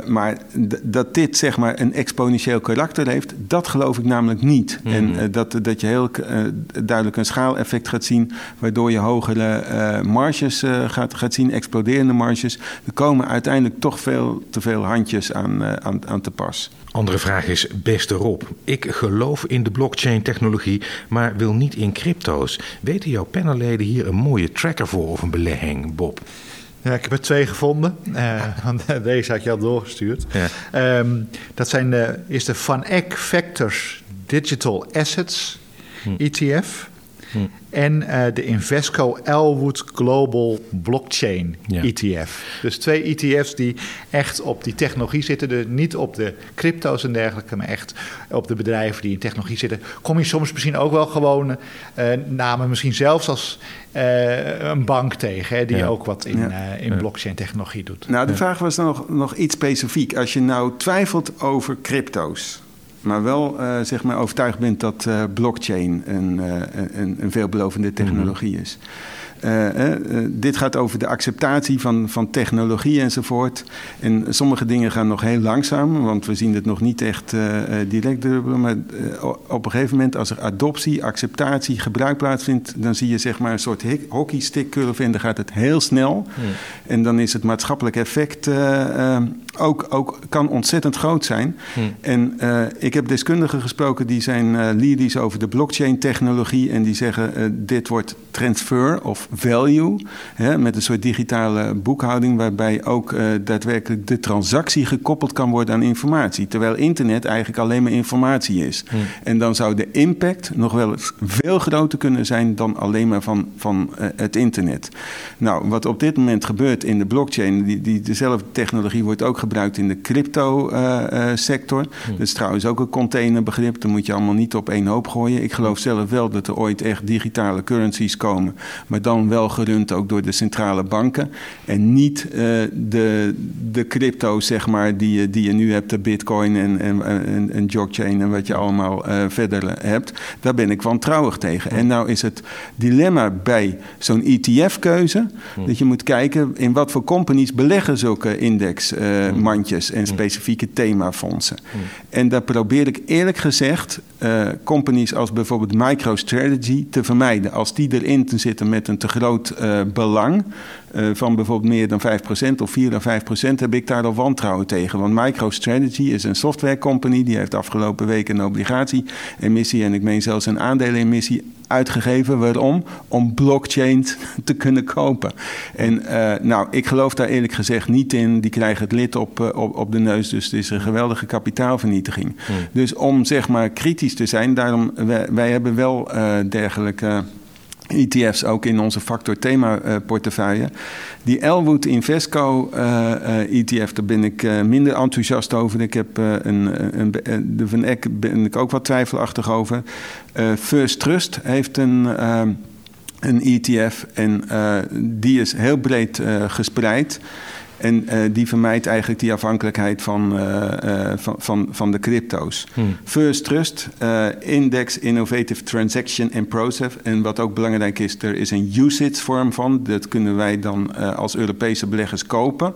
S3: maar dat dit zeg maar een exponentieel karakter heeft, dat geloof ik namelijk niet. Mm -hmm. En dat, dat je heel duidelijk een schaaleffect gaat zien, waardoor je hogere marges gaat, gaat zien, exploderende marges. Er komen uiteindelijk toch veel te veel handjes aan, uh, aan, aan te pas.
S1: Andere vraag is, beste Rob, ik geloof in de blockchain-technologie, maar wil niet in crypto's. Weten jouw panelleden hier een mooie tracker voor of een belegging, Bob?
S2: Ja, ik heb er twee gevonden. Uh, want deze had je al doorgestuurd. Ja. Um, dat zijn de, is de Van Eck Factors Digital Assets hm. ETF. Hm. En uh, de Invesco Elwood Global Blockchain ja. ETF. Dus twee ETF's die echt op die technologie zitten. Dus niet op de crypto's en dergelijke, maar echt op de bedrijven die in technologie zitten. Kom je soms misschien ook wel gewoon uh, namen, misschien zelfs als uh, een bank tegen, hè, die ja. ook wat in, ja. in blockchain technologie doet.
S3: Nou, de vraag was nog, nog iets specifiek. Als je nou twijfelt over crypto's maar wel uh, zeg maar overtuigd bent dat uh, blockchain een, uh, een, een, veelbelovende technologie mm -hmm. is. dit gaat over de acceptatie van, van technologie enzovoort. En sommige dingen gaan nog heel langzaam, want we zien het nog niet echt direct dubbelen. Maar op een gegeven moment, als er adoptie, acceptatie, gebruik plaatsvindt, dan zie je zeg maar een soort hockeystick curve en dan gaat het heel snel. En dan is het maatschappelijk effect ook, ook kan ontzettend groot zijn. Hmm. En uh, ik heb deskundigen gesproken die zijn uh, lyrisch over de blockchain-technologie. En die zeggen: uh, dit wordt transfer of value. Hè, met een soort digitale boekhouding. waarbij ook daadwerkelijk de transactie gekoppeld kan worden aan informatie. Terwijl internet eigenlijk alleen maar informatie is. Hmm. En dan zou de impact nog wel eens veel groter kunnen zijn dan alleen maar van, van het internet. Nou, wat op dit moment gebeurt in de blockchain, die, die dezelfde technologie wordt ook gebruikt in de crypto-sector. Uh, uh, dat is trouwens ook een containerbegrip. Dat moet je allemaal niet op één hoop gooien. Ik geloof zelf wel dat er ooit echt digitale currencies komen. Maar dan wel gerund ook door de centrale banken. En niet uh, de, de crypto, zeg maar, die, je, die je nu hebt. De bitcoin en, en, en, en blockchain en wat je allemaal verder hebt. Daar ben ik wantrouwig tegen. En nou is het dilemma bij zo'n ETF-keuze... dat je moet kijken in wat voor companies beleggen zulke index... Uh, mandjes en specifieke themafondsen. En daar probeer ik eerlijk gezegd companies als bijvoorbeeld MicroStrategy te vermijden. Als die erin te zitten met een te groot belang van bijvoorbeeld meer dan 5% of 4 of 5%, heb ik daar al wantrouwen tegen. Want MicroStrategy is een softwarecompany die heeft afgelopen week een obligatie-emissie en ik meen zelfs een aandelenemissie uitgegeven. Waarom? Om blockchain te kunnen kopen. En uh, nou, ik geloof daar eerlijk gezegd niet in. Die krijgen het lid op, uh, op, op, de neus. Dus het is een geweldige kapitaalvernietiging. Hmm. Dus om zeg maar kritisch te zijn, daarom wij, wij hebben wel uh, dergelijke ETF's ook in onze factor thema uh, portefeuille. Die Elwood Invesco uh, uh, ETF, daar ben ik minder enthousiast over. Ik heb een, een, de Van Eck ben ik ook wat twijfelachtig over. First Trust heeft een een ETF en die is heel breed gespreid. En uh, die vermijdt eigenlijk die afhankelijkheid van, uh, uh, van, van, van de crypto's. Hmm. First Trust, Index Innovative Transaction and Process. En wat ook belangrijk is, er is een usage vorm van. Dat kunnen wij dan als Europese beleggers kopen.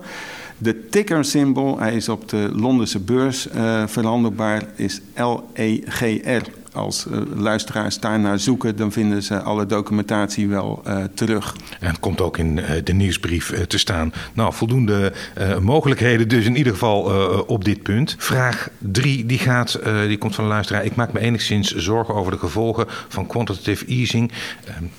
S3: De ticker symbol, hij is op de Londense beurs verhandelbaar, is LEGR als uh, luisteraars daarnaar zoeken, dan vinden ze alle documentatie wel uh, terug.
S1: En het komt ook in uh, de nieuwsbrief te staan. Nou, voldoende mogelijkheden dus in ieder geval op dit punt. Vraag 3, die, gaat, die komt van de luisteraar. Ik maak me enigszins zorgen over de gevolgen van quantitative easing.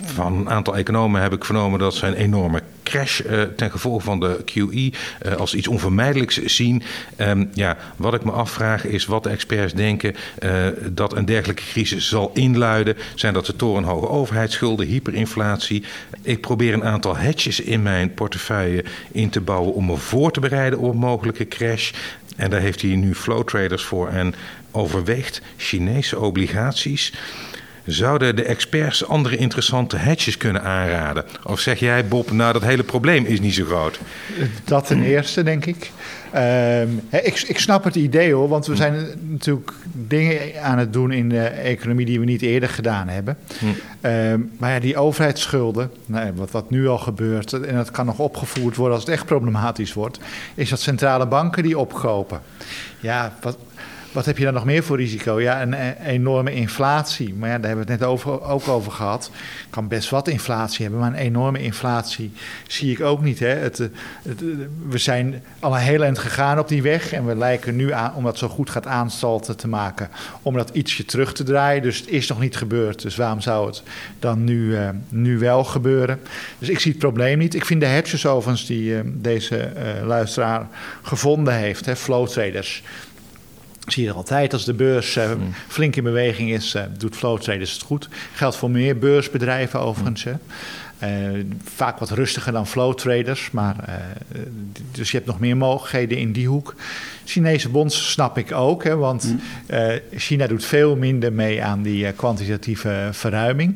S1: van een aantal economen heb ik vernomen dat ze een enorme crash ten gevolge van de QE als iets onvermijdelijks zien. Um, ja, wat ik me afvraag is wat de experts denken dat een dergelijke crisis zal inluiden. Zijn dat de torenhoge overheidsschulden, hyperinflatie? Ik probeer een aantal hedges in mijn portefeuille in te bouwen om me voor te bereiden op een mogelijke crash. En daar heeft hij nu flow traders voor en overweegt Chinese obligaties. Zouden de experts andere interessante hedges kunnen aanraden? Of zeg jij, Bob, nou dat hele probleem is niet zo groot?
S2: Dat ten eerste, denk ik. Uh, ik, ik, snap het idee hoor, want we zijn natuurlijk dingen aan het doen in de economie die we niet eerder gedaan hebben. Hm. Uh, maar ja, die overheidsschulden, nou, wat, wat nu al gebeurt, en dat kan nog opgevoerd worden als het echt problematisch wordt, is dat centrale banken die opkopen. Ja, wat, wat heb je dan nog meer voor risico? Ja, een, enorme inflatie. Maar ja, daar hebben we het net over, ook over gehad. Kan best wat inflatie hebben, maar een enorme inflatie zie ik ook niet. Hè. Het, het, we zijn al een heel eind gegaan op die weg. En we lijken nu aan, om dat zo goed gaat aanstalten te maken, om dat ietsje terug te draaien. Dus het is nog niet gebeurd. Dus waarom zou het dan nu, uh, nu wel gebeuren? Dus ik zie het probleem niet. Ik vind de hedges overigens die deze luisteraar gevonden heeft, hè, flow traders zie je altijd als de beurs uh, flink in beweging is, uh, doet flow traders het goed. Geldt voor meer beursbedrijven overigens. Mm. Uh, vaak wat rustiger dan flow traders, maar dus je hebt nog meer mogelijkheden in die hoek. Chinese bonds snap ik ook, hè, want mm. China doet veel minder mee aan die kwantitatieve verruiming.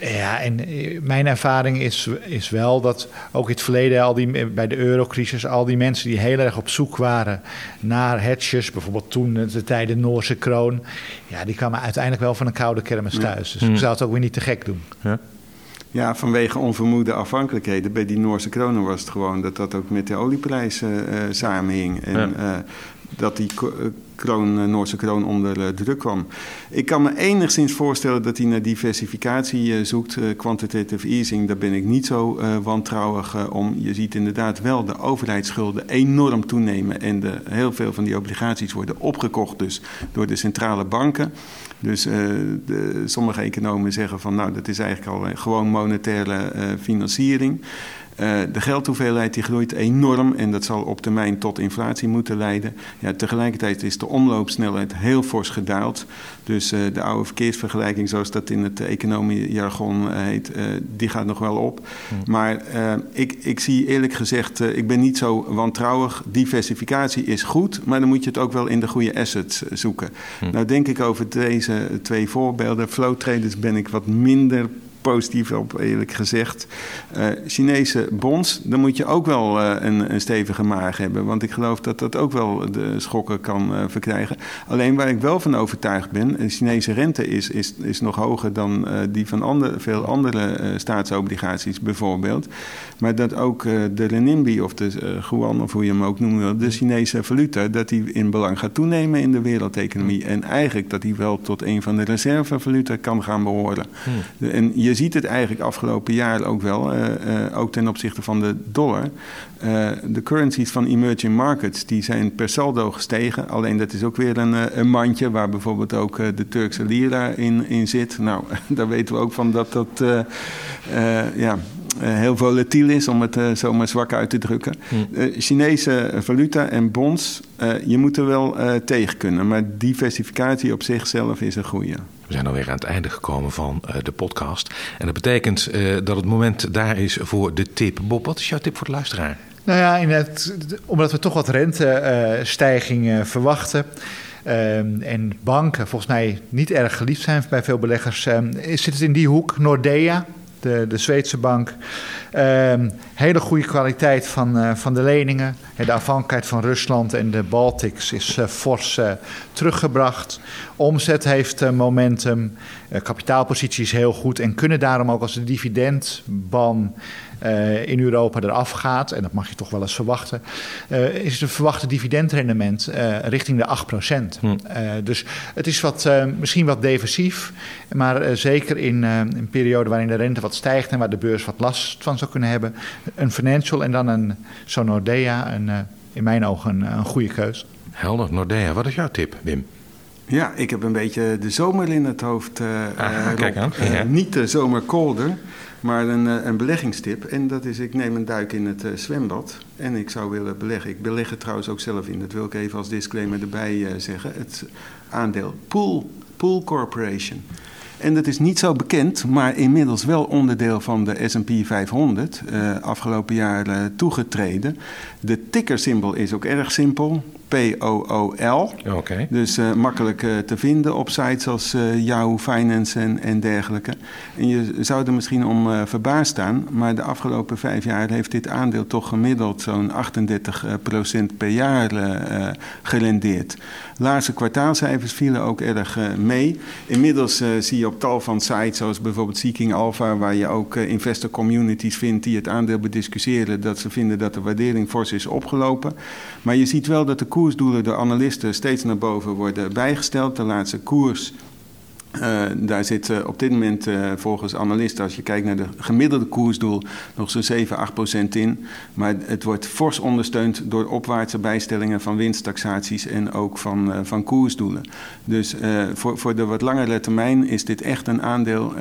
S2: Mm. Ja, en eh, mijn ervaring is, is wel dat ook in het verleden, al die, bij de eurocrisis, al die mensen die heel erg op zoek waren naar hedges, bijvoorbeeld toen de tijden Noorse kroon, ja, die kwamen uiteindelijk wel van een koude kermis thuis. Dus ik mm. zou het ook weer niet te gek doen.
S3: Ja. Ja, vanwege onvermoede afhankelijkheden. Bij die Noorse kronen was het gewoon dat dat ook met de olieprijs uh, samenhing. En ja. Dat die kroon, eh, Noorse kroon onder eh, druk kwam. Ik kan me enigszins voorstellen dat hij naar diversificatie eh, zoekt. quantitative easing, daar ben ik niet zo wantrouwig om. Je ziet inderdaad wel de overheidsschulden enorm toenemen. En de, heel veel van die obligaties worden opgekocht dus door de centrale banken. Dus de, sommige economen zeggen van nou dat is eigenlijk al gewoon monetaire financiering. Uh, de geldhoeveelheid die groeit enorm en dat zal op termijn tot inflatie moeten leiden. Ja, tegelijkertijd is de omloopsnelheid heel fors gedaald. Dus uh, de oude verkeersvergelijking, zoals dat in het economiejargon uh, heet, die gaat nog wel op. Hm. Maar ik, ik zie eerlijk gezegd, ik ben niet zo wantrouwig. Diversificatie is goed, maar dan moet je het ook wel in de goede assets zoeken. Hm. Nou denk ik over deze twee voorbeelden. Flow traders ben ik wat minder positief op, eerlijk gezegd. Uh, Chinese bonds, dan moet je ook wel uh, een, een, stevige maag hebben. Want ik geloof dat dat ook wel de schokken kan uh, verkrijgen. Alleen waar ik wel van overtuigd ben, de Chinese rente is, is, is nog hoger dan die van andere, veel andere staatsobligaties bijvoorbeeld. Maar dat ook de renminbi of de yuan, of hoe je hem ook noemen wil, de Chinese valuta, dat die in belang gaat toenemen in de wereldeconomie. En eigenlijk dat die wel tot een van de reservevaluta kan gaan behoren. Hmm. En je ziet het eigenlijk afgelopen jaar ook wel, uh, uh, ook ten opzichte van de dollar. Uh, de currencies van emerging markets die zijn per saldo gestegen. Alleen dat is ook weer een, een mandje waar bijvoorbeeld ook de Turkse lira in, in zit. Nou, daar weten we ook van dat dat ja, heel volatiel is, om het uh, zomaar zwak uit te drukken. Hm. Chinese valuta en bonds, je moet er wel tegen kunnen. Maar diversificatie op zichzelf is een goede.
S1: We zijn alweer aan het einde gekomen van uh, de podcast. En dat betekent uh, dat het moment daar is voor de tip. Bob, wat is jouw tip voor de luisteraar?
S2: Nou ja, omdat we toch wat rentestijgingen uh, verwachten. en banken volgens mij niet erg geliefd zijn bij veel beleggers. zit het in die hoek Nordea, de, de Zweedse bank. Um, hele goede kwaliteit van, uh, van de leningen. De afhankelijkheid van Rusland en de Baltics is uh, fors teruggebracht. Omzet heeft momentum. kapitaalpositie is heel goed. En kunnen daarom ook als de dividendban uh, in Europa eraf gaat, en dat mag je toch wel eens verwachten, uh, is het verwachte dividendrendement uh, richting de 8%. Hm. dus het is wat, misschien wat defensief, maar zeker in een periode waarin de rente wat stijgt en waar de beurs wat last van zou kunnen hebben, een financial en dan een zo'n Nordea, een, in mijn ogen een, een goede keus.
S1: Helder, Nordea. Wat is jouw tip, Wim?
S3: Ja, ik heb een beetje de zomer in het hoofd. Uh, kijk aan. Ja. niet de zomer kolder. Maar een, eh, een beleggingstip, en dat is, ik neem een duik in het uh, zwembad en ik zou willen beleggen. Ik beleg het trouwens ook zelf in, dat wil ik even als disclaimer erbij uh, zeggen. Het aandeel Pool, Pool Corporation. En dat is niet zo bekend, maar inmiddels wel onderdeel van de S&P 500, uh, afgelopen jaar toegetreden. De tickersymbool is ook erg simpel, P-O-O-L. Okay. Dus uh, makkelijk uh, te vinden op sites als uh, Yahoo Finance en, en dergelijke. En je zou er misschien om verbaasd staan, maar de afgelopen vijf jaar heeft dit aandeel toch gemiddeld zo'n 38% per jaar gerendeerd. Laatste kwartaalcijfers vielen ook erg mee. Inmiddels zie je op tal van sites, zoals bijvoorbeeld Seeking Alpha, waar je ook investor communities vindt die het aandeel bediscussiëren, dat ze vinden dat de waardering fors is opgelopen. Maar je ziet wel dat de koersdoelen door analisten steeds naar boven worden bijgesteld. De laatste koers uh, daar zit uh, op dit moment uh, volgens analisten, als je kijkt naar de gemiddelde koersdoel, nog zo'n 7, 8 procent in. Maar het wordt fors ondersteund door opwaartse bijstellingen van winsttaxaties en ook van, van koersdoelen. Dus voor, voor de wat langere termijn is dit echt een aandeel.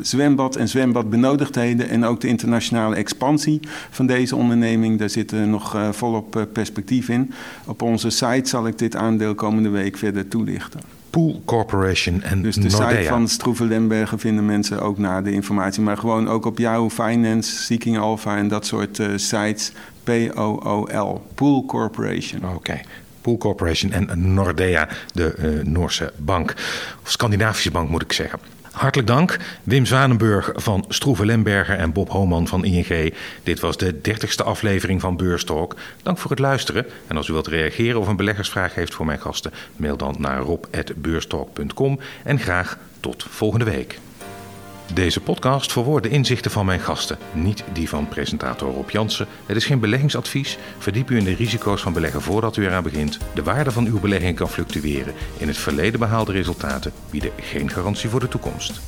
S3: zwembad en zwembadbenodigdheden en ook de internationale expansie van deze onderneming, daar zit nog volop perspectief in. Op onze site zal ik dit aandeel komende week verder toelichten.
S1: Pool Corporation en
S3: Dus de site van Stroeven Lembergen vinden mensen ook naar de informatie. Maar gewoon ook op Yahoo Finance, Seeking Alpha en dat soort uh, sites. P-O-O-L, Pool Corporation.
S1: Oké. Okay. Pool Corporation en Nordea, de uh, Noorse bank. Of Scandinavische bank moet ik zeggen. Hartelijk dank, Wim Zwanenburg van Stroeve Lemberger en Bob Homan van ING. Dit was de dertigste aflevering van Beurstalk. Dank voor het luisteren. En als u wilt reageren of een beleggersvraag heeft voor mijn gasten, mail dan naar rob.beurstalk.com en graag tot volgende week. Deze podcast verwoordt de inzichten van mijn gasten, niet die van presentator Rob Jansen. Het is geen beleggingsadvies. Verdiep u in de risico's van beleggen voordat u eraan begint. De waarde van uw belegging kan fluctueren. In het verleden behaalde resultaten bieden geen garantie voor de toekomst.